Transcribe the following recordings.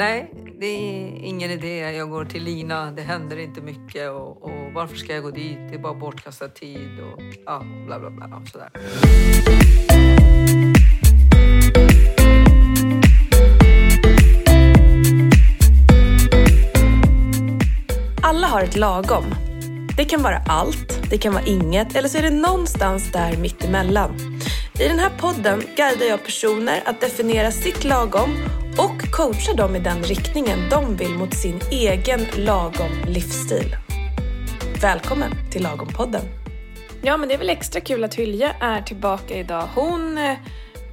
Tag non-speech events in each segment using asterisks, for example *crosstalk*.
nej, det är ingen idé. Jag går till Lina, det händer inte mycket och, och varför ska jag gå dit? Det är bara bortkastad tid och ja, bla bla bla och sådär. Alla har ett lagom. Det kan vara allt, det kan vara inget eller så är det någonstans där mittemellan. I den här podden guidar jag personer att definiera sitt lagom och coachar dem i den riktningen de vill mot sin egen lagom livsstil. Välkommen till Lagom-podden. Ja, men det är väl extra kul att Hylje är tillbaka idag. Hon eh,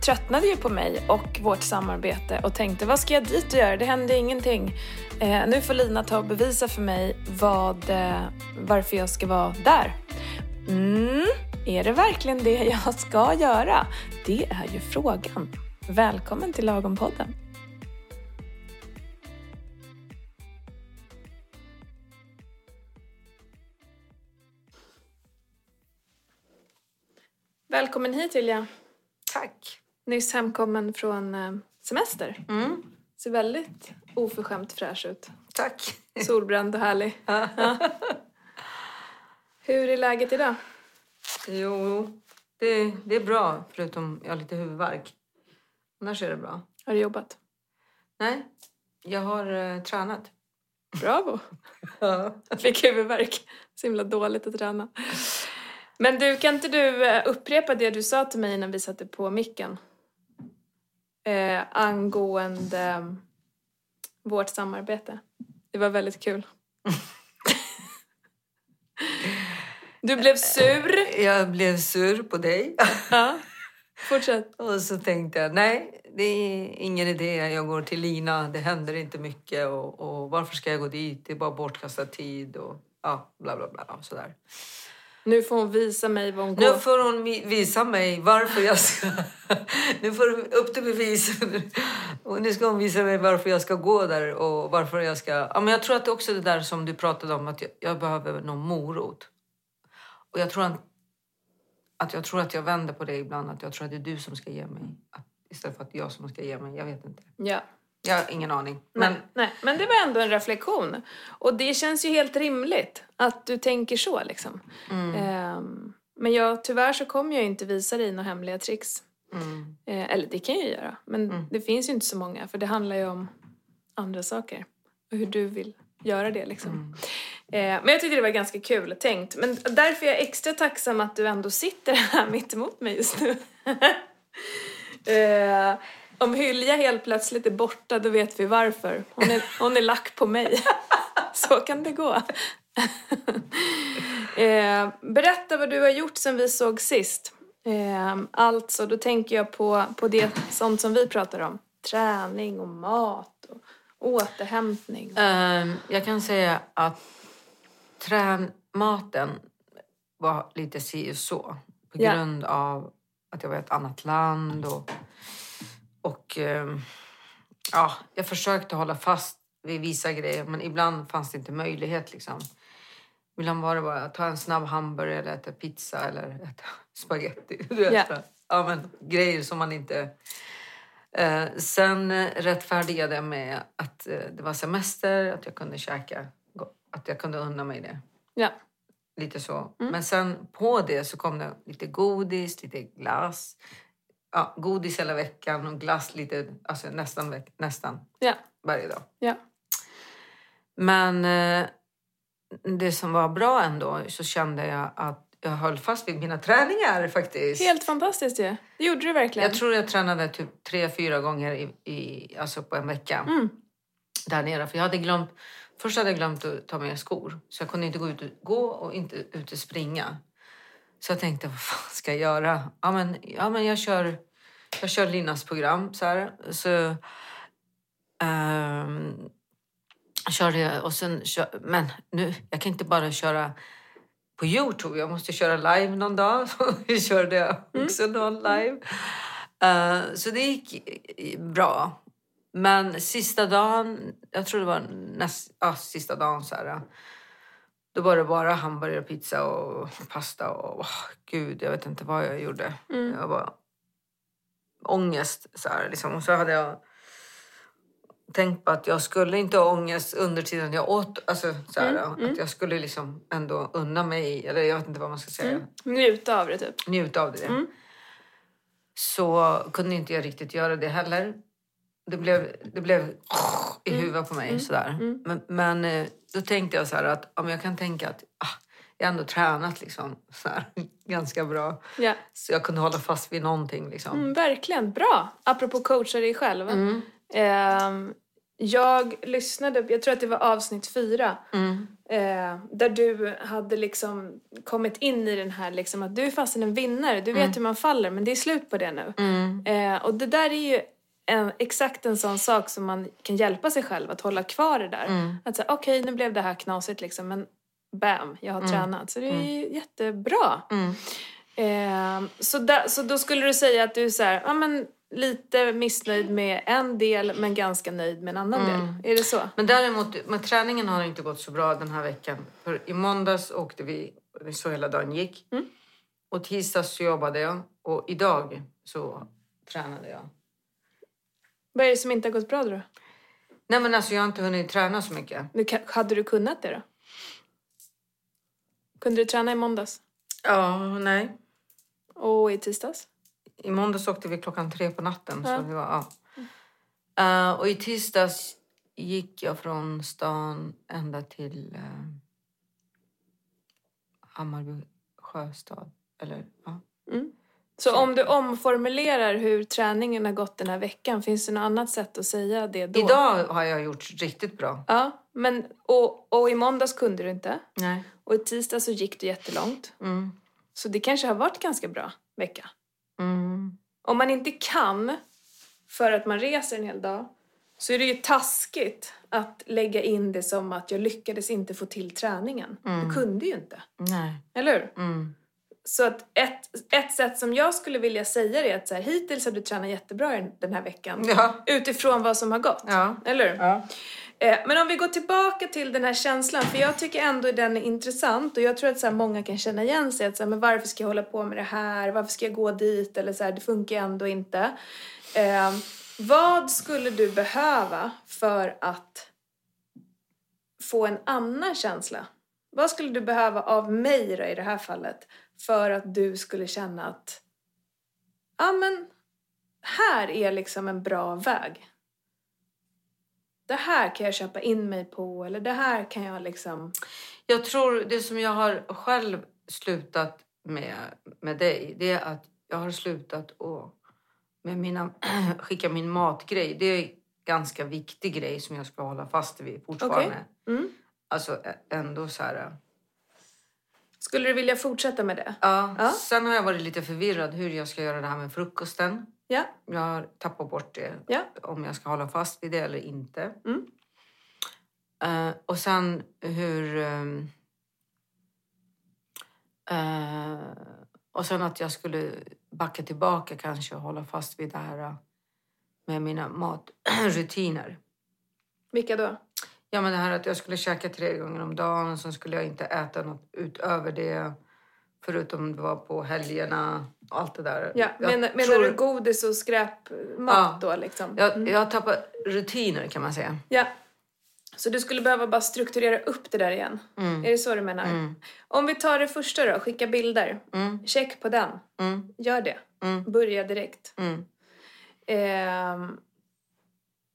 tröttnade ju på mig och vårt samarbete och tänkte vad ska jag dit och göra? Det hände ingenting. Eh, nu får Lina ta och bevisa för mig vad, eh, varför jag ska vara där. Mm, är det verkligen det jag ska göra? Det är ju frågan. Välkommen till Lagom-podden. Välkommen hit Ilja. Tack. Nyss hemkommen från eh, semester. Mm, Ser väldigt oförskämt fräsch ut. tack. Solbränd och härlig. Ja. Hur är läget idag? Jo, det, det är bra förutom jag har lite huvudvärk. Annars är det bra. Har du jobbat? Nej, jag har eh, tränat. Bravo! Ja. Jag fick huvudvärk. Så himla dåligt att träna. Men du, kan inte du eh, upprepa det du sa till mig när vi satte på micken? Eh, angående eh, vårt samarbete. Det var väldigt kul. *laughs* Du blev sur. Jag blev sur på dig. *laughs* Ja. Fortsätt. Och så tänkte jag, nej, det är ingen idé. Jag går till Lina, det händer inte mycket. Och, och varför ska jag gå dit? Det är bara bortkastad tid och ja, bla bla bla. Sådär. Nu får hon visa mig vad hon går. Nu får hon vi- visa mig varför jag ska... *laughs* nu får du upp till bevis. Och nu ska hon visa mig varför jag ska gå där och varför jag ska... Ja, men jag tror att det är också det där som du pratade om, att jag, jag behöver någon morot. Och jag tror att, att jag tror att jag vänder på det ibland, att jag tror att det är du som ska ge mig. Att, istället för att jag som ska ge mig. Jag vet inte. Ja. Jag har ingen aning. Men, Men nej, men det var ändå en reflektion. Och det känns ju helt rimligt att du tänker så. Liksom. Mm. Ehm, men jag, tyvärr så kommer jag inte visa dig några hemliga tricks. mm, Eh, eller det kan jag ju göra. Men Mm. det finns ju inte så många. För det handlar ju om andra saker. Och hur du vill göra det. Liksom. mm. Eh, men jag tyckte det var ganska kul tänkt. Men därför är jag extra tacksam att du ändå sitter *laughs* här mitt emot mig just nu. *laughs* om Hylja helt plötsligt är borta, då vet vi varför. Hon är, hon är lack på mig. *laughs* Så kan det gå. eh, berätta vad du har gjort sen vi såg sist. Eh, alltså, då tänker jag på, på det sånt som vi pratar om. Träning och mat och återhämtning. Ehm, jag kan säga att tränmaten var lite si och så. På grund av att jag var i ett annat land. Och, och ehm, ja, jag försökte hålla fast vid vissa grejer men ibland fanns det inte möjlighet. Liksom. Ibland var det bara att ta en snabb hamburgare eller äta pizza eller äta *laughs* spaghetti. *laughs* Vet, Ja. men, grejer som man inte... Eh, sen rättfärdigade jag med att eh, det var semester, att jag kunde käka, att jag kunde unna mig det. Ja. Lite så. Men sen på det så kom det lite godis, lite glass. Ja, godis hela veckan och glass lite, alltså nästan, veck- nästan Ja. varje dag. Ja. Men eh, det som var bra ändå så kände jag att jag höll fast vid mina träningar faktiskt. Helt fantastiskt ju. Det gjorde du verkligen. Jag tror jag tränade typ tre, fyra gånger i, i, alltså på en vecka. Mm. Där nere. För jag hade glömt, först hade jag glömt att ta med skor. Så jag kunde inte gå ut och, gå och inte ut och springa. Så jag tänkte, vad fan ska jag göra? Ja men, ja, men jag kör, jag kör Linas program. Så, här. så ehm, körde jag och sen kör, men nu, jag kan inte bara köra på Youtube. Jag måste köra live någon dag. *laughs* Så vi körde jag också någon live. Eh, så det gick bra. Men sista dagen, jag tror det var näst, ja, sista dagen så här. Då var det bara hamburgare, pizza och pasta och åh, gud, jag vet inte vad jag gjorde. Jag var ångest så här liksom. Och så hade jag tänkt på att jag skulle inte ha ångest under tiden jag åt. Alltså, så här, Att jag skulle liksom ändå unna mig, eller jag vet inte vad man ska säga, Njuta av det typ. njuta av det. Så kunde inte jag riktigt göra det heller. Det blev, det blev i huvudet på mig sådär. Men, men eh, då tänkte jag så att om jag kan tänka att ah, jag ändå tränat liksom, så här, *laughs* ganska bra. Ja. Så jag kunde hålla fast vid någonting. Liksom. Mm, verkligen, bra. Apropå coacha dig själv. Mm. Ehm, jag lyssnade, jag tror att det var avsnitt fyra. Mm. Eh, där du hade liksom kommit in i den här liksom att du är fast en vinnare. Du vet Mm. hur man faller men det är slut på det nu. Eh, och det där är ju en, exakt en sån sak som man kan hjälpa sig själv att hålla kvar det där. Mm. Att säga okej nu blev det här knasigt liksom men bam, jag har tränat. Så det är ju jättebra. Mm. Eh, så, där, så då skulle du säga att du är så här, ja men lite missnöjd med en del men ganska nöjd med en annan Mm. del. Är det så? Men däremot, med träningen har inte gått så bra den här veckan. För i måndags åkte vi, så hela dagen gick. Mm. Och tisdags så jobbade jag. Och idag så tränade jag. Vad är det som inte har gått bra då? Nej men alltså jag har inte hunnit träna så mycket. Kan- Hade du kunnat det då? Kunde du träna i måndags? Ja, nej. Och i tisdags? I måndags åkte vi klockan tre på natten. Ja. Så det var, ja. Eh, och i tisdags gick jag från stan ända till uh, Hammarby sjöstad. Eller, ja. Så om du omformulerar hur träningen har gått den här veckan, finns det något annat sätt att säga det då? Idag har jag gjort riktigt bra. Ja, men och, och i måndags kunde du inte. Nej. Och i tisdags så gick du jättelångt. Mm. Så det kanske har varit ganska bra vecka. Mm. Om man inte kan för att man reser en hel dag så är det ju taskigt att lägga in det som att jag lyckades inte få till träningen. Du kunde ju inte. Nej. Eller hur? Mm. Så att ett, ett sätt som jag skulle vilja säga är att så här, hittills har du tränat jättebra den här veckan. Ja. Utifrån vad som har gått. Ja. Eller hur? Ja. Eh, Men om vi går tillbaka till den här känslan, för jag tycker ändå den är intressant och jag tror att så många kan känna igen sig. Att så här, men varför ska jag hålla på med det här? Varför ska jag gå dit? Eller så här, det funkar ändå inte. Eh, vad skulle du behöva för att få en annan känsla? Vad skulle du behöva av mig då, i det här fallet för att du skulle känna att ja men här är liksom en bra väg. Det här kan jag köpa in mig på eller det här kan jag liksom... Jag tror det som jag har själv slutat med, med dig, det är att jag har slutat att med mina, *clears throat* skicka min matgrej. Det är en ganska viktig grej som jag ska hålla fast vid fortfarande. Mm. Alltså ändå så här... Skulle du vilja fortsätta med det? Ja. Ja. Sen har jag varit lite förvirrad hur jag ska göra det här med frukosten. Ja. Jag har tappat bort det. Ja. Om jag ska hålla fast vid det eller inte. Mm. Eh, och sen hur... ehm, eh, och sen att jag skulle backa tillbaka kanske och hålla fast vid det här eh, med mina matrutiner. Vilka då? Ja, men det här att jag skulle käka tre gånger om dagen och sen skulle jag inte äta något utöver det. Förutom det var på helgerna och allt det där. Ja, Jag menar, menar tror- du godis och skräpmat då liksom? Jag, jag har tappat rutiner kan man säga. Ja. Så du skulle behöva bara strukturera upp det där igen? Mm. Är det så du menar? Om vi tar det första då, skicka bilder. Mm. Check på den. Mm. Gör det. Mm. Börja direkt. Mm. Ehm,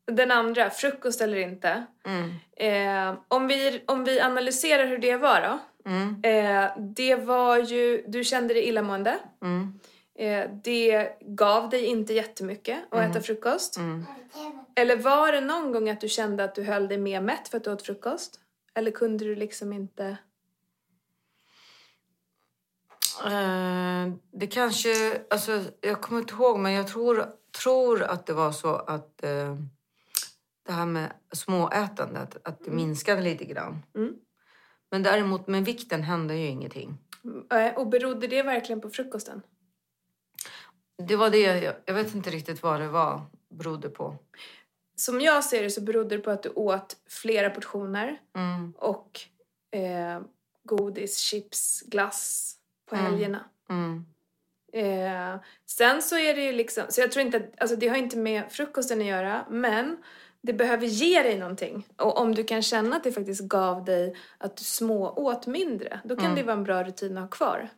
den andra, frukost eller inte. Mm. Ehm, om, vi, om vi analyserar hur det var då. Mm. Eh, det var ju, du kände dig illamående. Mm. Eh, det gav dig inte jättemycket att äta frukost. Mm. Eller var det någon gång att du kände att du höll dig mer mätt för att du åt frukost? Eller kunde du liksom inte... Eh, det kanske... Alltså, jag kommer inte ihåg, men jag tror, tror att det var så att eh, det här med småätandet, att det minskade lite grann. Mm. Men däremot med vikten hände ju ingenting. Eh, och berodde det verkligen på frukosten? Det var det, jag, jag vet inte riktigt vad det var berodde på. Som jag ser det så berodde det på att du åt flera portioner Mm. och eh, godis, chips, glass på Mm. helgerna. Mm. Eh, sen så är det ju liksom, så jag tror inte att, alltså det har inte med frukosten att göra, men det behöver ge dig någonting. Och om du kan känna att det faktiskt gav dig att du små åt mindre, då kan det vara en bra rutin att ha kvar.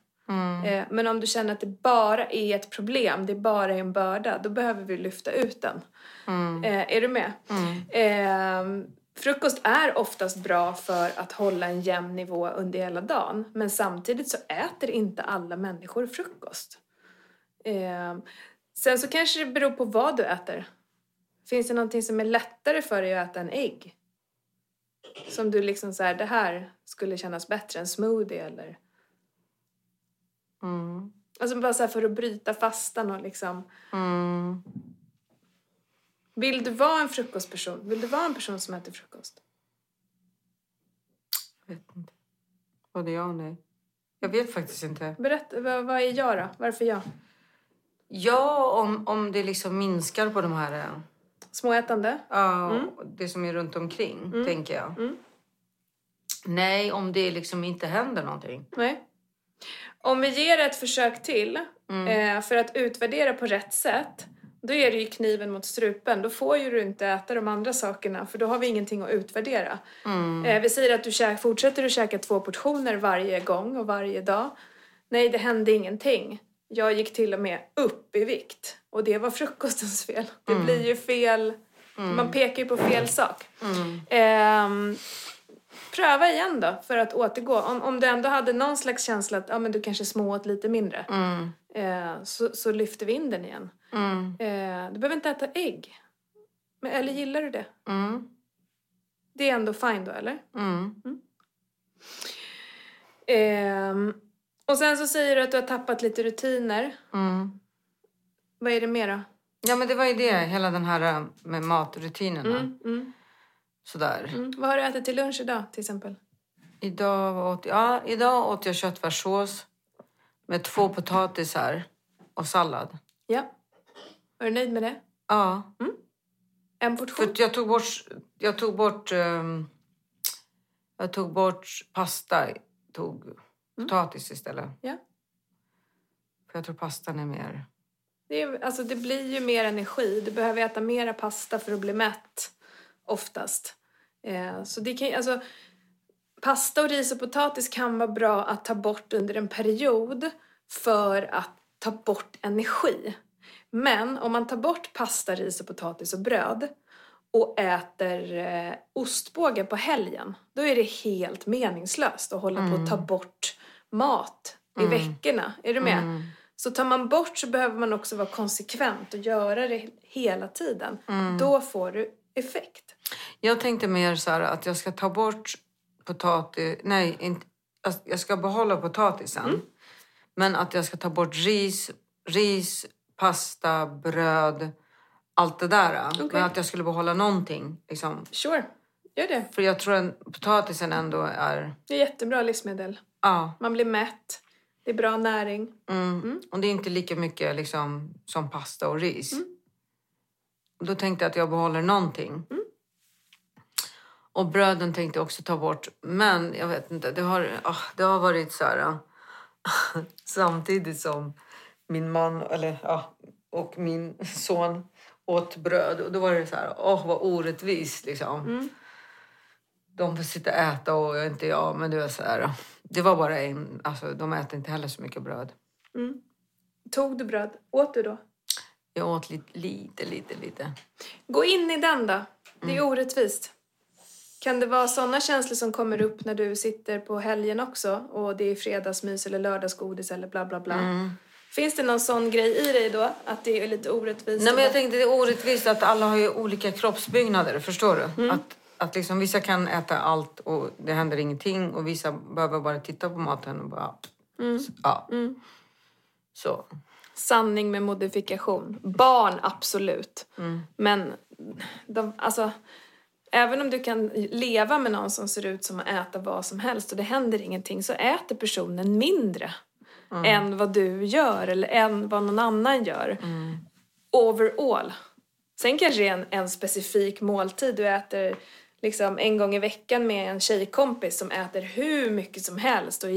Eh, men om du känner att det bara är ett problem, det bara är en börda, då behöver vi lyfta ut den. Eh, är du med? Eh, frukost är oftast bra för att hålla en jämn nivå under hela dagen. Men samtidigt så äter inte alla människor frukost. Eh, sen så kanske det beror på vad du äter. Finns det någonting som är lättare för dig att äta än ägg? Som du liksom så här, det här skulle kännas bättre, en smoothie eller... Mm. Alltså bara så för att bryta fastan och liksom... Mm. Vill du vara en frukostperson? Vill du vara en person som äter frukost? Jag vet inte. Både ja och nej. Jag vet faktiskt inte. Berätta, vad, vad är jag då? Varför jag? Ja, om, om det liksom minskar på de här... Småätande? Ja, det som är runt omkring, tänker jag. Mm. Nej, om det liksom inte händer någonting. Nej. Om vi ger ett försök till eh, för att utvärdera på rätt sätt, då är det ju kniven mot strupen. Då får ju du inte äta de andra sakerna, för då har vi ingenting att utvärdera. Eh, vi säger att du fortsätter att käka två portioner varje gång och varje dag. Nej, det hände ingenting. Jag gick till och med upp i vikt. Och det var frukostens fel. Det blir ju fel... Man pekar ju på fel sak. Ehm, pröva igen då för att återgå. Om, om du ändå hade någon slags känsla att ja, men du kanske smååt lite mindre. Eh, så, så lyfter vi in den igen. Mm. Eh, du behöver inte äta ägg. Men, eller gillar du det? Mm. Det är ändå fine då, eller? Mm. Och sen så säger du att du har tappat lite rutiner. Mm. Vad är det mer då? Ja, men det var ju det. Hela den här eh, med matrutinerna. Mm, mm, Sådär. mm. Vad har du ätit till lunch idag till exempel? Idag åt, ja, idag åt jag köttfärssås med två potatisar och sallad. Ja. Är du nöjd med det? Ja, En för portion? att jag tog bort... Jag tog bort, ehm, jag tog bort pasta. Tog potatis istället. Ja. För jag tror pastan är mer... Det, är, alltså, det blir ju mer energi. Du behöver äta mera pasta för att bli mätt. Oftast. Eh, så det kan, alltså, pasta och ris och potatis kan vara bra att ta bort under en period för att ta bort energi. Men om man tar bort pasta, ris och potatis och bröd och äter eh, ostbågar på helgen, då är det helt meningslöst att hålla på att ta bort mat i veckorna. Är du med? Så tar man bort så behöver man också vara konsekvent och göra det hela tiden. Då får du effekt. Jag tänkte mer så här att jag ska ta bort potatis... Nej, inte, alltså, jag ska behålla potatisen. Mm. Men att jag ska ta bort ris, ris, pasta, bröd, allt det där. Okej. Men att jag skulle behålla någonting. Liksom. Sure, gör det. För jag tror att potatisen ändå är... Det är jättebra livsmedel. Ja. Man blir mätt. Det är bra näring. Mm. Och det är inte lika mycket liksom, som pasta och ris. Mm. Då tänkte jag att jag behåller någonting. Mm. Och bröden tänkte jag också ta bort. Men jag vet inte, det har, ah, det har varit så här... ah, *laughs* samtidigt som min man eller, ja, och min son åt bröd. Och då var det så här, åh vad orättvist liksom. Mm. De får sitta och äta och inte jag. Men det var så här, det var bara en, alltså de äter inte heller så mycket bröd. Tog du bröd? Åt du då? Jag åt lite, lite, lite, lite. Gå in i den då. Det är orättvist. Kan det vara sådana känslor som kommer upp när du sitter på helgen också och det är fredagsmys eller lördagsgodis eller bla bla bla? Finns det någon sån grej i dig då? Att det är lite orättvist? Nej, men jag tänkte det är orättvist att alla har ju olika kroppsbyggnader. Förstår du? Att, att liksom, vissa kan äta allt och det händer ingenting och vissa behöver bara titta på maten och bara... Ja. Så. Sanning med modifikation. Barn, absolut. Men de, alltså, även om du kan leva med någon som ser ut som att äta vad som helst och det händer ingenting så äter personen mindre än vad du gör eller än vad någon annan gör. Overall. Sen kanske det är en, en specifik måltid du äter liksom en gång i veckan med en tjejkompis som äter hur mycket som helst och är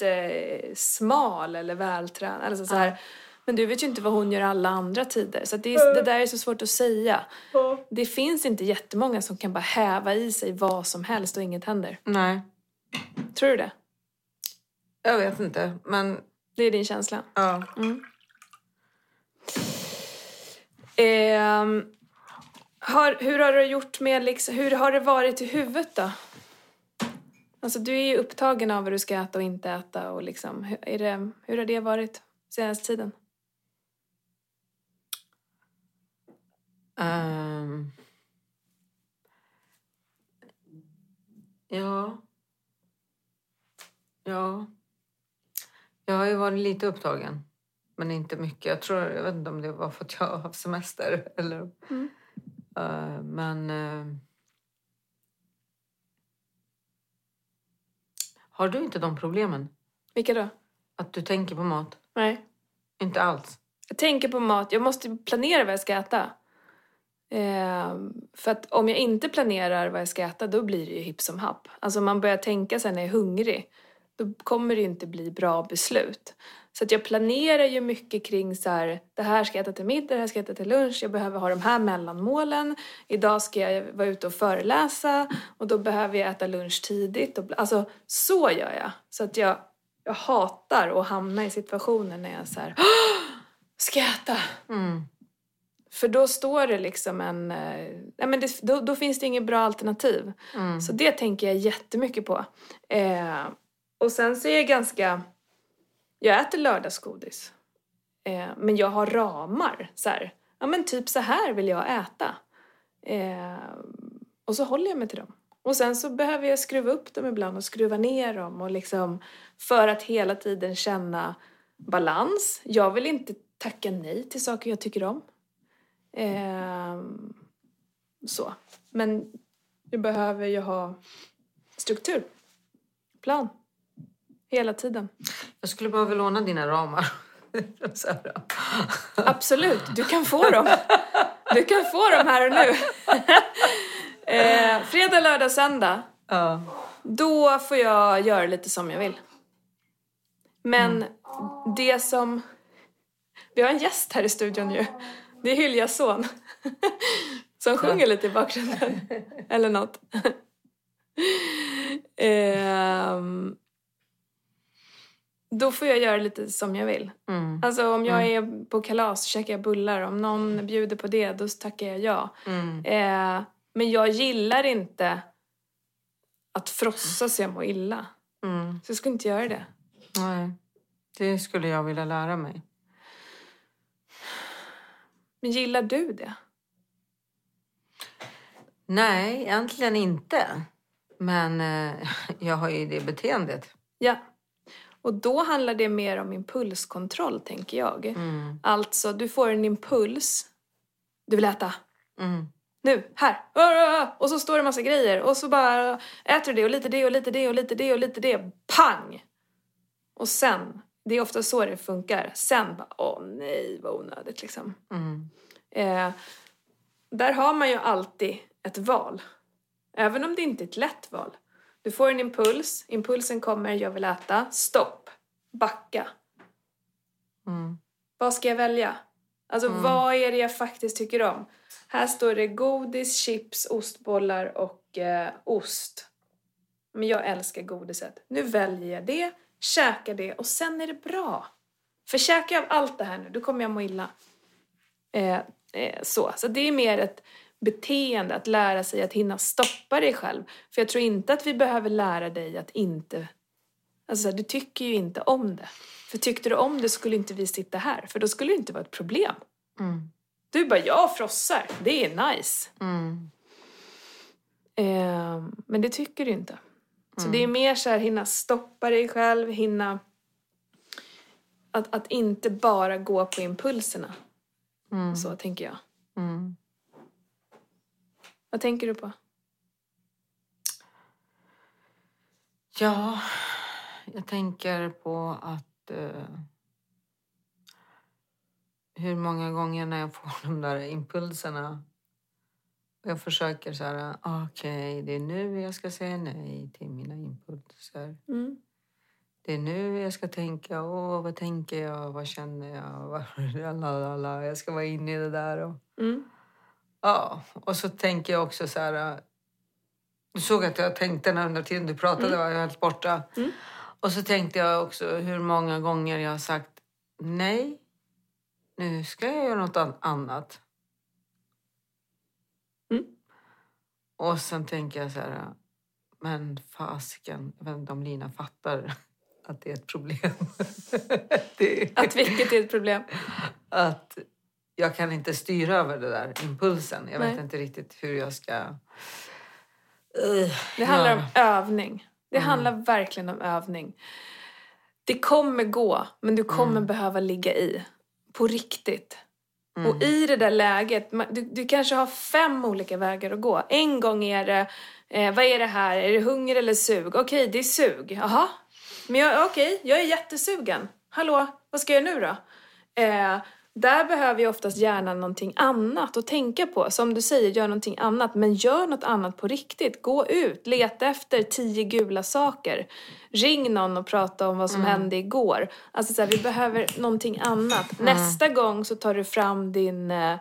jättesmal eller vältränad. Alltså så här, Men du vet ju inte vad hon gör alla andra tider. Så det, är, det där är så svårt att säga. Det finns inte jättemånga som kan bara häva i sig vad som helst och inget händer. Nej, Tror du det? jag vet inte. Men Det är din känsla? ja. Ehm, har, hur har du gjort med liksom, hur har det varit i huvudet då? Alltså du är ju upptagen av vad du ska äta och inte äta och liksom, hur, är det, hur har det varit senaste tiden? Ehm. ja. Ja. Jag har ju varit lite upptagen. Men inte mycket. Jag tror, jag vet inte om det var för att jag har haft semester eller... Mm. Eh, men... eh, har du inte de problemen? Vilka då? Att du tänker på mat? Nej. Inte alls? Jag tänker på mat, jag måste planera vad jag ska äta. Ehm, för att om jag inte planerar vad jag ska äta då blir det ju hipp som happ. Alltså om man börjar tänka sen när jag är hungrig då kommer det ju inte bli bra beslut. Så att jag planerar ju mycket kring så här, det här ska jag äta till middag, det här ska jag äta till lunch, jag behöver ha de här mellanmålen. Idag ska jag vara ute och föreläsa och då behöver jag äta lunch tidigt. Och, alltså så gör jag. Så att jag, jag hatar att hamna i situationer när jag så här, ska jag äta? Mm. För då står det liksom en... eh, Nej men det, då, då finns det inget bra alternativ. Mm. Så det tänker jag jättemycket på. Eh, och sen så är jag ganska... Jag äter lördagsgodis. Eh, men jag har ramar. Så här, ja men typ så här vill jag äta. Eh, och så håller jag mig till dem. Och sen så behöver jag skruva upp dem ibland och skruva ner dem. Och liksom, för att hela tiden känna balans. Jag vill inte tacka nej till saker jag tycker om. Eh, så. Men jag behöver ju ha struktur. Plan. Hela tiden. Jag skulle behöva låna dina ramar. Absolut, du kan få dem. Du kan få dem här och nu. eh, fredag, lördag, söndag. Ja. Då får jag göra lite som jag vill. Men det som... Vi har en gäst här i studion ju. Det är Hyljas son. Som sjunger lite i bakgrunden. Eller något. Ehm, då får jag göra lite som jag vill. Mm. Alltså om jag är på kalas så käkar jag bullar. Om någon bjuder på det, då tackar jag ja. Mm. Eh, men jag gillar inte att frossa så jag mår illa. Mm. Så jag skulle inte göra det. Nej, det skulle jag vilja lära mig. Men gillar du det? Nej, egentligen inte. Men eh, *laughs* jag har ju det beteendet. Ja. Och då handlar det mer om impulskontroll, tänker jag. Mm. Alltså, du får en impuls. Du vill äta. Mm. Nu, här. Och så står det massa grejer. Och så bara äter du det och lite det och lite det och lite det och lite det. Pang! Och sen, det är ofta så det funkar. Sen bara, åh nej vad onödigt liksom. Mm. Eh, där har man ju alltid ett val. Även om det inte är ett lätt val. Du får en impuls, impulsen kommer, jag vill äta. Stopp! Backa. Mm. Vad ska jag välja? Alltså vad är det jag faktiskt tycker om? Här står det godis, chips, ostbollar och eh, ost. Men jag älskar godiset. Nu väljer jag det, käkar det och sen är det bra. För käkar jag av allt det här nu, då kommer jag må illa. Eh, eh, så. så det är mer ett beteende, att lära sig att hinna stoppa dig själv. För jag tror inte att vi behöver lära dig att inte... Alltså du tycker ju inte om det. För tyckte du om det skulle inte vi sitta här, för då skulle det inte vara ett problem. Mm. Du bara, jag frossar, det är nice. Mm. Eh, men det tycker du inte. Så det är mer så här, hinna stoppa dig själv, hinna... Att, att inte bara gå på impulserna. Mm. Så tänker jag. Mm. Vad tänker du på? Ja, jag tänker på att... Eh, hur många gånger när jag får *laughs* de där impulserna och jag försöker så här, okej, det är nu jag ska säga nej till mina impulser. Mm. det är nu jag ska tänka. Åh, vad tänker jag? Vad känner jag? *laughs* Vad, lalala, jag ska vara inne i det där. Och, Mm. Ja, och så tänker jag också så här... äh, Du såg att jag tänkte när under tiden du pratade, var jag helt borta. Mm. Och så tänkte jag också hur många gånger jag har sagt nej, nu ska jag göra något an- annat. Mm. Och sen tänker jag så här, men fasiken, jag vet inte om Lina fattar att det är ett problem. *laughs* det, Att vilket är ett problem? att jag kan inte styra över det där impulsen. Jag vet Nej. inte riktigt hur jag ska... Uh, Det handlar Ja. om övning. Det Mm. handlar verkligen om övning. Det kommer gå, men du kommer Mm. behöva ligga i. På riktigt. Mm. Och i det där läget, du, du kanske har fem olika vägar att gå. En gång är det, eh, vad är det här? Är det hunger eller sug? Okej, det är sug. Jaha. Men jag, okej, jag är jättesugen. Hallå, vad ska jag göra nu då? Eh, där behöver ju oftast hjärnan någonting annat att tänka på. Som du säger, gör någonting annat. Men gör något annat på riktigt. Gå ut, leta efter tio gula saker. Ring någon och prata om vad som hände igår. Alltså så här, vi behöver någonting annat. Nästa gång så tar du fram din eh,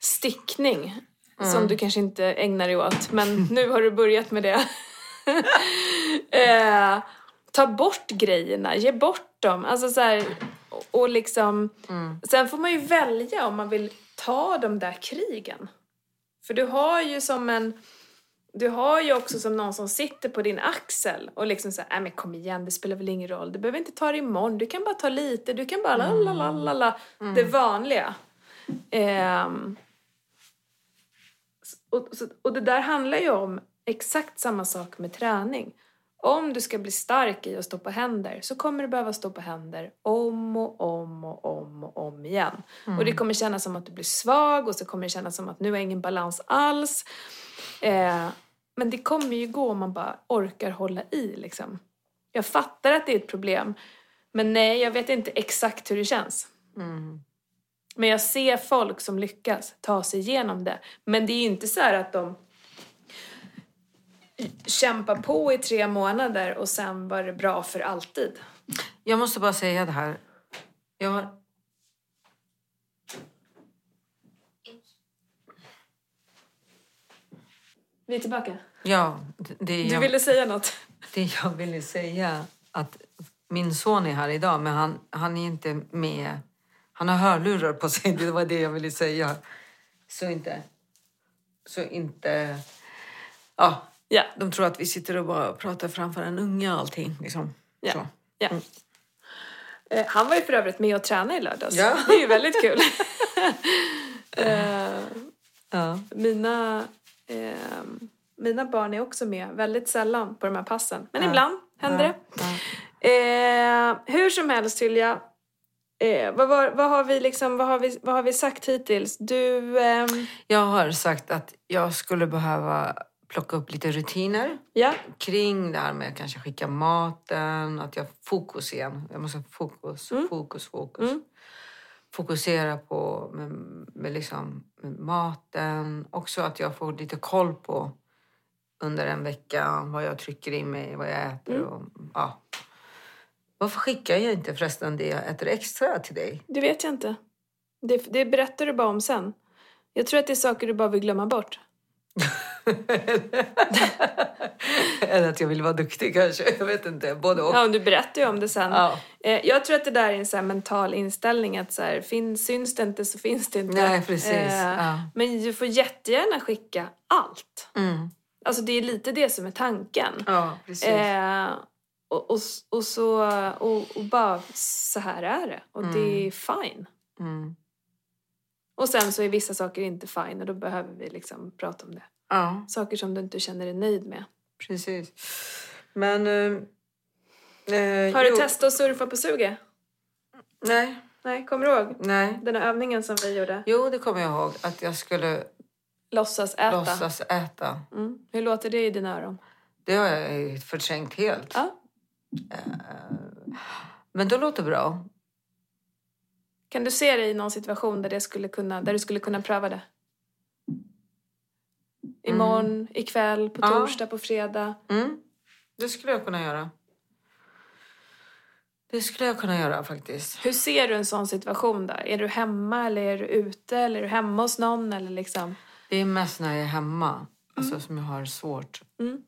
stickning. Som du kanske inte ägnar dig åt. Men *laughs* nu har du börjat med det. *laughs* eh, ta bort grejerna, ge bort dem. Alltså så här, och- liksom... Sen får man ju välja om man vill ta de där krigen. För du har ju som en... Du har ju också som någon som sitter på din axel och liksom säger, nej men kom igen, det spelar väl ingen roll. Du behöver inte ta det imorgon, du kan bara ta lite, du kan bara la la la la la. Det vanliga. Ehm, och, och det där handlar ju om exakt samma sak med träning. Om du ska bli stark i att stå på händer så kommer du behöva stå på händer om och om och om och om igen. Och det kommer kännas som att du blir svag och så kommer det kännas som att nu har jag ingen balans alls. Eh, men det kommer ju gå om man bara orkar hålla i liksom. Jag fattar att det är ett problem. Men nej, jag vet inte exakt hur det känns. Mm. Men jag ser folk som lyckas ta sig igenom det. Men det är ju inte så här att de kämpar på i tre månader och sen var det bra för alltid. Jag måste bara säga det här. Jag har... Vi är tillbaka. Ja, det, det, Du jag, ville säga något. det jag ville säga att min son är här idag men han, han är inte med. Han har hörlurar på sig, det var det jag ville säga. Så inte... Så inte... Ja, Ja. de tror att vi sitter och bara pratar framför en unge och allting. Liksom. Ja. Så. ja. Eh, Han var ju för övrigt med och tränade i lördags. Ja. Det är ju väldigt kul. *laughs* Eh, Ja. mina, eh, mina barn är också med väldigt sällan på de här passen. Men Ja. ibland händer det. Eh, hur som helst Silja, eh, vad, var, vad, har vi liksom, vad, har vi, vad har vi sagt hittills? Du, ehm, Jag har sagt att jag skulle behöva plocka upp lite rutiner ja, kring det här med att kanske skicka maten, att jag fokus igen. Jag måste ha fokus, Mm. fokus, fokus. Mm. Fokusera på med, med, liksom, med maten. Också att jag får lite koll på under en vecka vad jag trycker i mig, vad jag äter. Mm. Och, ja. Varför skickar jag inte förresten det jag äter extra till dig? det vet jag inte. Det, det berättar du bara om sen. Jag tror att det är saker du bara vill glömma bort. *laughs* *laughs* Eller att jag vill vara duktig kanske. Jag vet inte. Både och. Ja, du berättar ju om det sen. Ja. Eh, jag tror att det där är en så mental inställning att så här, finns, syns det inte så finns det inte. Nej, precis. Eh, Ja. Men du får jättegärna skicka allt. Mm. Alltså det är lite det som är tanken. Ja, precis. Eh, och, och, och så och, och bara så här är det. Och det är fine. Mm. Och sen så är vissa saker inte fine och då behöver vi liksom prata om det. Ja, Saker som du inte känner dig nöjd med. precis. Men... eh, eh, Har du jo, testat att surfa på suget? Nej, Nej, kommer du ihåg? nej. Den här övningen som vi gjorde. Jo, det kommer jag ihåg. Att jag skulle Låtsas äta. låtsas äta. Mm. Hur låter det i dina öron? Det har jag förträngt helt. Ja. Men det låter bra. Kan du se dig i någon situation där, det skulle kunna, där du skulle kunna pröva det? Imorgon, ikväll, på Ja. torsdag, på fredag. Mm. Det skulle jag kunna göra. Det skulle jag kunna göra faktiskt. Hur ser du en sån situation då? Är du hemma eller är du ute eller är du hemma hos någon eller liksom? Det är mest när jag är hemma alltså, som jag har svårt. Mm.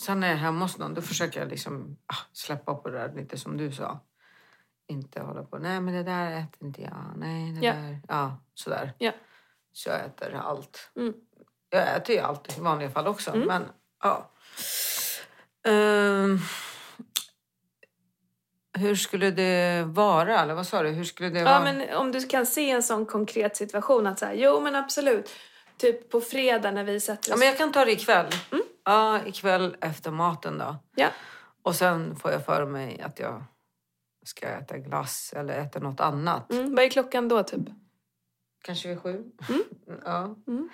Sen när jag är hemma hos någon då försöker jag liksom ah, släppa på det där lite som du sa. Inte hålla på, nej men det där äter inte jag. Nej, det Ja. där. Ja, sådär. Ja. Så jag äter allt. Mm. Jag äter ju allt i vanliga fall också. Men ja. Ehm, hur skulle det vara? Eller vad sa du? Hur skulle det vara? Ja, men om du kan se en sån konkret situation att säga, jo men absolut. Typ på fredag när vi sätter Ja, oss. men jag kan ta det ikväll. Mm. Ja, ikväll efter maten då. Ja. Och sen får jag för mig att jag ska äta glass eller äta något annat. Mm, vad är klockan då typ? Kanske vid sju. Mm. *laughs* Ja. Mm.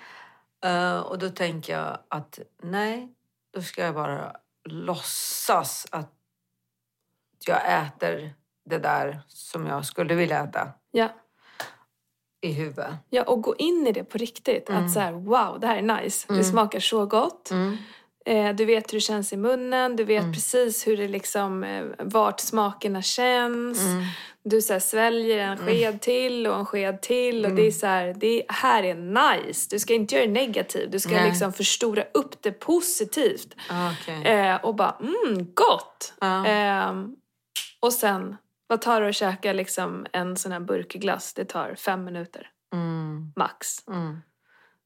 Eh, och då tänker jag att nej, då ska jag bara låtsas att jag äter det där som jag skulle vilja äta Ja. i huvudet. Ja, och gå in i det på riktigt. Mm. Att så här, wow, det här är nice. Det smakar så gott. Mm. Eh, du vet hur det känns i munnen. Du vet precis hur det liksom, eh, vart smakerna känns. Mm. Du så här, sväljer en sked till och en sked till. Och det är så här, det här är nice. Du ska inte göra det negativt. Du ska Nej. liksom förstora upp det positivt. Ah, okej. Eh, och bara, mm, gott! Ja. Ehm, och sen, vad tar det att käka liksom en sån här burkglass? Det tar fem minuter, Mm. max. Mm.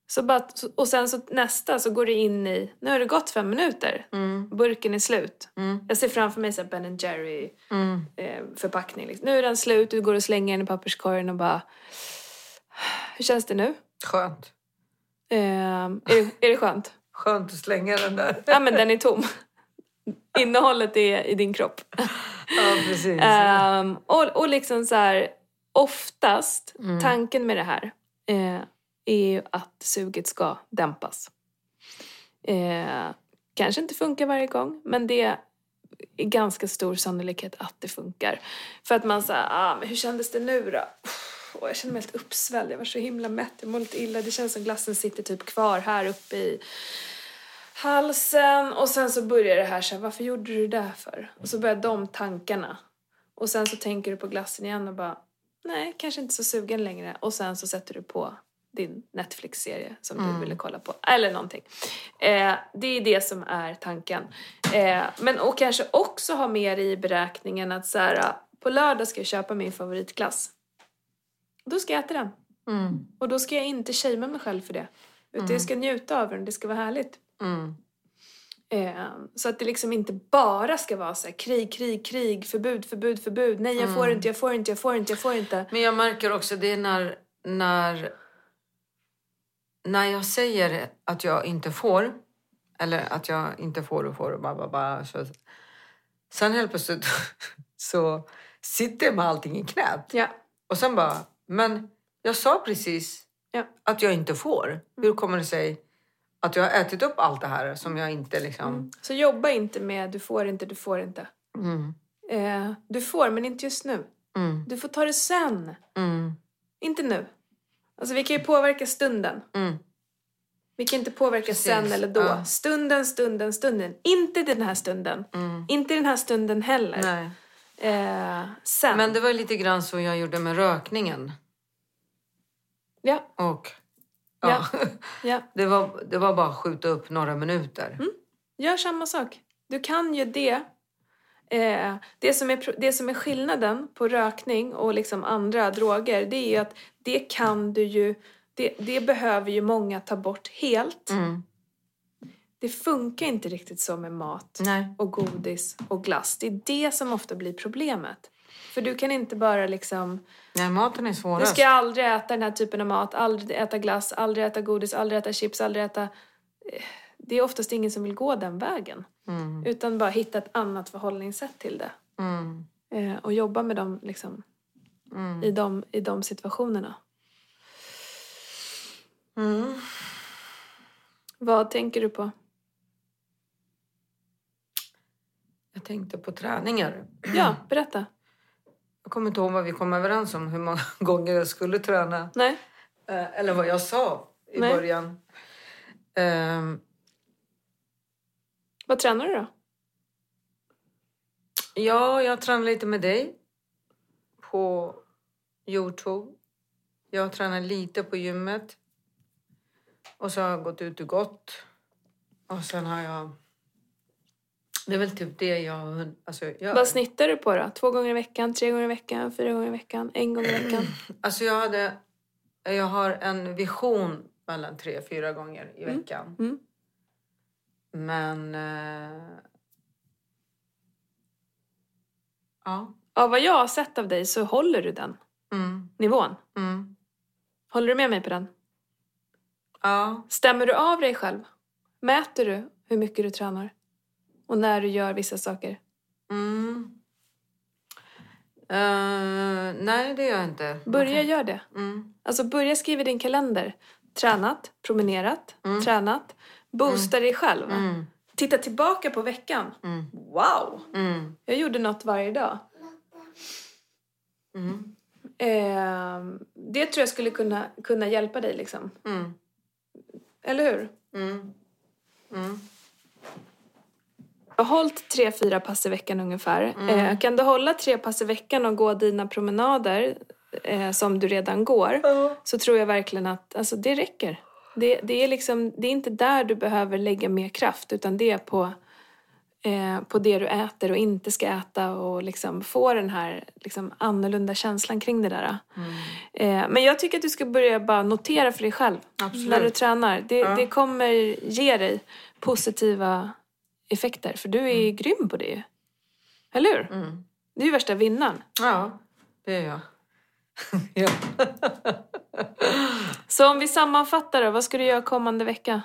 Så bara, och sen så nästa så går det in i, nu har det gått fem minuter, Mm. burken är slut. Mm. Jag ser framför mig så Ben Jerry Mm. eh, förpackning. Liksom. Nu är den slut, du går och slänger den i papperskorgen och bara, hur känns det nu? Skönt. Ehm, är, det, är det skönt? Skönt att slänga den där. Ja men den är tom. Innehållet är i din kropp. Ja, precis. Ehm, och, och liksom så här, oftast, Mm. tanken med det här eh, är ju att suget ska dämpas. Eh, kanske inte funkar varje gång, men det är ganska stor sannolikhet att det funkar. För att man säger, ah, men hur kändes det nu då? Åh, jag känner mig helt uppsvälld, jag var så himla mätt, jag mår lite illa. Det känns som glassen sitter typ kvar här uppe i halsen. Och sen så börjar det här så här, varför gjorde du det där för? Och så börjar de tankarna. Och sen så tänker du på glassen igen och bara, nej, kanske inte så sugen längre. Och sen så sätter du på din Netflix-serie som du ville kolla på. Eller någonting. Eh, det är det som är tanken. Eh, men och kanske också ha med i beräkningen att så här, på lördag ska jag köpa min favoritglass. Då ska jag äta den. Mm. Och då ska jag inte shamea mig själv för det. Utan jag ska njuta av den, det ska vara härligt. Mm. Eh, så att det liksom inte bara ska vara så här, krig, krig, krig, förbud, förbud, förbud. Nej, jag får inte, jag får inte, jag får inte, jag får inte. Men jag märker också det är när, när, när jag säger att jag inte får, eller att jag inte får och får och bara, bara, bara så, Sen helt plötsligt *laughs* så sitter jag med allting i knät. Ja. Och sen bara, men jag sa precis Ja. att jag inte får. Hur kommer det sig att jag har ätit upp allt det här som jag inte liksom... Så jobba inte med du får inte, du får inte. Mm. Eh, du får, men inte just nu. Mm. Du får ta det sen. Mm. Inte nu. Alltså vi kan ju påverka stunden. Mm. Vi kan inte påverka Precis, sen eller då. ja. Stunden, stunden, stunden. Inte den här stunden. Mm. Inte den här stunden heller. Eh, sen. Men det var lite grann så jag gjorde med rökningen. Ja, Och ja, ja. *laughs* det, var, det var bara att skjuta upp några minuter. Gör samma sak. Du kan ju det. Eh, det, som är, det som är skillnaden på rökning och liksom andra droger det är ju att det kan du ju... Det, det behöver ju många ta bort helt. Mm. Det funkar inte riktigt så med mat Nej. och godis och glass. Det är det som ofta blir problemet. För du kan inte bara liksom... Nej, maten är svårast. ska jag aldrig äta den här typen av mat, aldrig äta glass, aldrig äta godis, aldrig äta chips, aldrig äta... Det är oftast ingen som vill gå den vägen. Mm. Utan bara hitta ett annat förhållningssätt till det. Mm. Eh, och jobba med dem liksom, Mm. i, de, i de situationerna. Mm. Vad tänker du på? Jag tänkte på träningar. Ja, berätta. Jag kommer inte ihåg vad vi kom överens om, hur många *laughs* gånger jag skulle träna. Nej? Eh, Eller vad jag sa i Nej. början. Ehm, Vad tränar du då? Ja, jag tränar lite med dig på Youtube. Jag tränar lite på gymmet. Och så har jag gått ut och gått. Och sen har jag... Det är väl typ det jag, alltså, gör. Vad snittar du på då? Två gånger i veckan, tre gånger i veckan, fyra gånger i veckan, en gång i veckan? *clears throat* Alltså jag, hade, jag har en vision mellan tre fyra gånger i veckan. Mm. Men... Eh, ja. Av vad jag har sett av dig så håller du den Mm, nivån. mm, Håller du med mig på den? ja. Stämmer du av dig själv? Mäter du hur mycket du tränar? Och när du gör vissa saker? Mm. Eh, nej, det gör jag inte. Börja Okej. gör det. Mm, Alltså börja skriva i din kalender. Tränat, promenerat, tränat. Boosta dig själv. mm, Titta tillbaka på veckan. mm, Wow! mm, Jag gjorde något varje dag. mm, Eh, det tror jag skulle kunna, kunna hjälpa dig liksom. mm, Eller hur? mm, mm. Jag har hållit tre, fyra pass i veckan ungefär. Eh, kan du hålla tre pass i veckan och gå dina promenader eh, som du redan går så tror jag verkligen att alltså, det räcker. Det, det, är liksom, det är inte där du behöver lägga mer kraft utan det är på, eh, på det du äter och inte ska äta och liksom få den här liksom, annorlunda känslan kring det där. Eh, men jag tycker att du ska börja bara notera för dig själv Absolut. när du tränar. Det, Ja. det kommer ge dig positiva effekter för du är ju grym på det ju. Eller hur? Mm. Du är ju värsta vinnaren. Ja, det är jag. *laughs* ja. Så om vi sammanfattar då, vad ska du göra kommande vecka?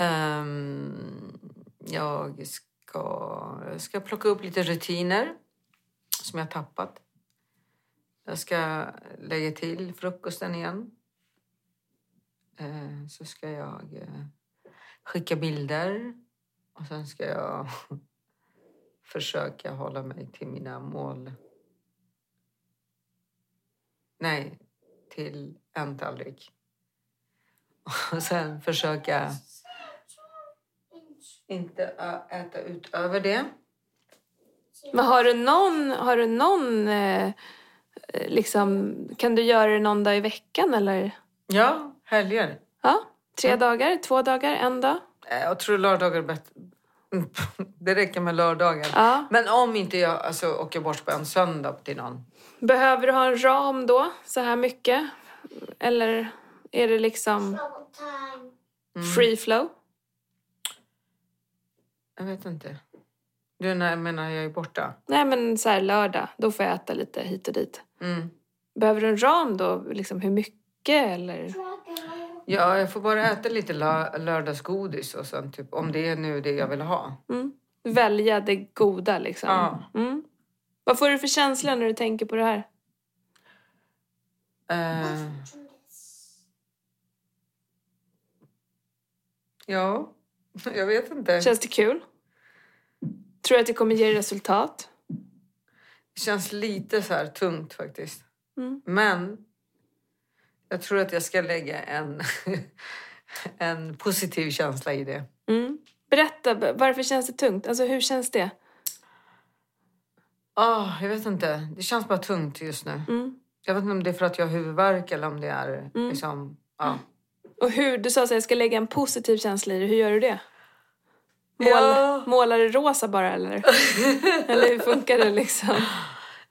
Um, jag, ska, jag ska plocka upp lite rutiner som jag tappat. Jag ska lägga till frukosten igen. Uh, så ska jag uh, skicka bilder och sen ska jag *laughs* försöka hålla mig till mina mål. Nej, till en tallrik. Och sen försöka inte äta utöver det. Men har du någon, har du någon eh, liksom, kan du göra det någon dag i veckan eller? Ja, helger. Ja, tre dagar, två dagar, en dag? Eh, Jag tror lördagar är. *laughs* Det räcker med lördagar. Ja. Men om inte jag alltså, åker bort på en söndag till någon. Behöver du ha en ram då, så här mycket? Eller är det liksom free flow? Jag vet inte. Du när, menar jag är borta? Nej men så här lördag, då får jag äta lite hit och dit. Mm. Behöver du en ram då, liksom hur mycket eller? Ja, jag får bara äta lite lö- lördagsgodis och sen typ om det är nu det jag vill ha. Mm. Välja det goda liksom. Ja. Mm. Vad får du för känsla när du tänker på det här? Eh, ja, *laughs* jag vet inte. Känns det kul? Tror du att det kommer ge resultat? Det känns lite så här tungt faktiskt. Mm. Men jag tror att jag ska lägga en, *laughs* en positiv känsla i det. Mm. Berätta, varför känns det tungt? Alltså hur känns det? Ah, jag vet inte. Det känns bara tungt just nu. Mm. Jag vet inte om det är för att jag har huvudvärk eller om det är liksom... Ja. Och hur, du sa att jag ska lägga en positiv känsla i det, hur gör du det? Mål, Ja. Målar du rosa bara eller? *laughs* eller hur funkar det liksom?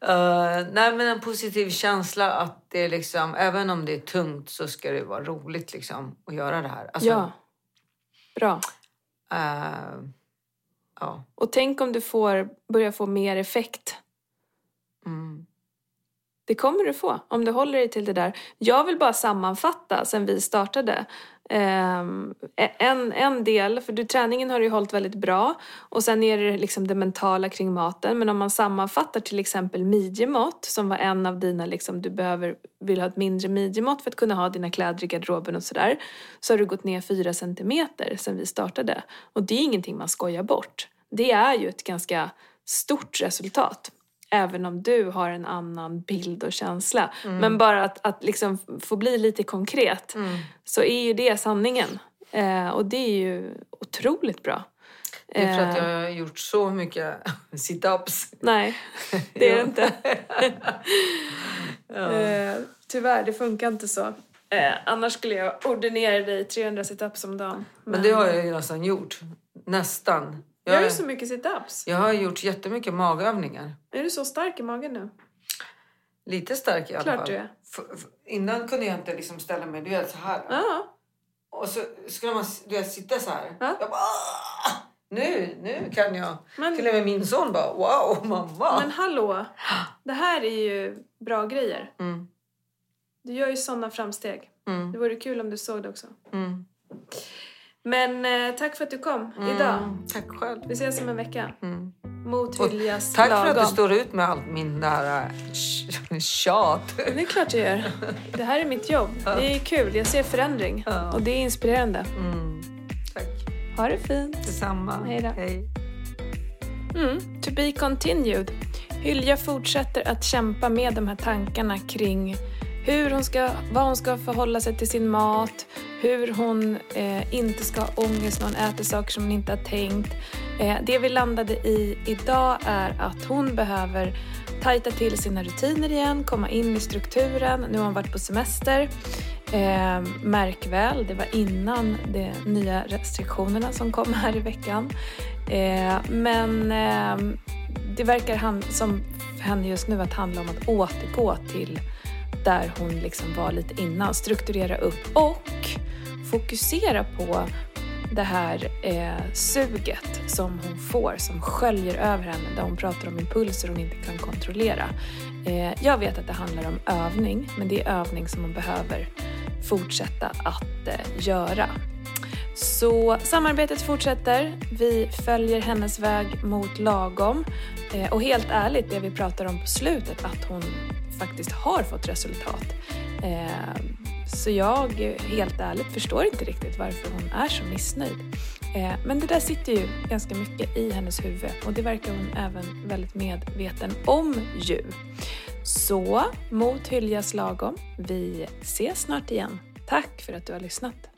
Eh, nej, men en positiv känsla att det är liksom... Även om det är tungt så ska det vara roligt liksom att göra det här. Alltså, Ja. Bra. eh, ja. Och tänk om du får, börjar få mer effekt. Mm. Det kommer du få om du håller dig till det där. Jag vill bara sammanfatta sen vi startade. Ehm, e-, en, en del, för du, träningen har du ju hållit väldigt bra och sen är det liksom det mentala kring maten. Men om man sammanfattar till exempel midjemått som var en av dina, liksom, du behöver, vill ha ett mindre midjemått för att kunna ha dina kläder i garderoben och sådär. Så har du gått ner fyra centimeter sen vi startade. Och det är ingenting man skojar bort. Det är ju ett ganska stort resultat. Även om du har en annan bild och känsla. Men bara att, att liksom få bli lite konkret så är ju det sanningen. Eh, och det är ju otroligt bra. Det är för att Eh, jag har gjort så mycket *laughs* sit-ups. Nej, det är det inte. *laughs* Ja. Eh, tyvärr, det funkar inte så. Eh, annars skulle jag ordinera dig 300 situps om dagen. Men det har jag ju nästan gjort. Nästan. Jag, Gör du så mycket situps? jag har gjort jättemycket magövningar. Är du så stark i magen nu? Lite stark i alla Klart fall. du är. F- f- innan kunde jag inte liksom ställa mig du vet, så här. Ja. Och så skulle man du vet, sitta så här. Ja. Jag bara, nu, nu kan jag. Men- Till och med min son bara, wow mamma. Men hallå, det här är ju bra grejer. Mm, Du gör ju sådana framsteg. mm, Det vore kul om du såg det också. mm, Men eh, tack för att du kom mm. idag. Tack själv. Vi ses om en vecka. Mm. Mot Hyljas Tack för lagom. att du står ut med allt min där sh- *laughs* tjat. Det är klart jag gör. Det här är mitt jobb. Det är kul. Jag ser förändring. Ja. Och det är inspirerande. Mm. Tack. Ha det fint. Detsamma. Hej då. Hej. Mm, to be continued. Hylja fortsätter att kämpa med de här tankarna kring hur hon ska, vad hon ska förhålla sig till sin mat, hur hon eh, inte ska ha ångest när hon äter saker som hon inte har tänkt. Eh, det vi landade i idag är att hon behöver tajta till sina rutiner igen, komma in i strukturen. Nu har hon varit på semester. Eh, märk väl, det var innan de nya restriktionerna som kom här i veckan. Eh, men eh, det verkar han, som för henne just nu att handla om att återgå till där hon liksom var lite innan. Strukturera upp och fokusera på det här eh, suget som hon får, som sköljer över henne, där hon pratar om impulser hon inte kan kontrollera. Eh, jag vet att det handlar om övning, men det är övning som hon behöver fortsätta att eh, göra. Så samarbetet fortsätter. Vi följer hennes väg mot lagom. Eh, och helt ärligt, det vi pratar om på slutet, att hon faktiskt har fått resultat. Eh, så jag, helt ärligt, förstår inte riktigt varför hon är så missnöjd. Eh, men det där sitter ju ganska mycket i hennes huvud och det verkar hon även väldigt medveten om ju. Så, mot Hyljas lagom. Vi ses snart igen. Tack för att du har lyssnat.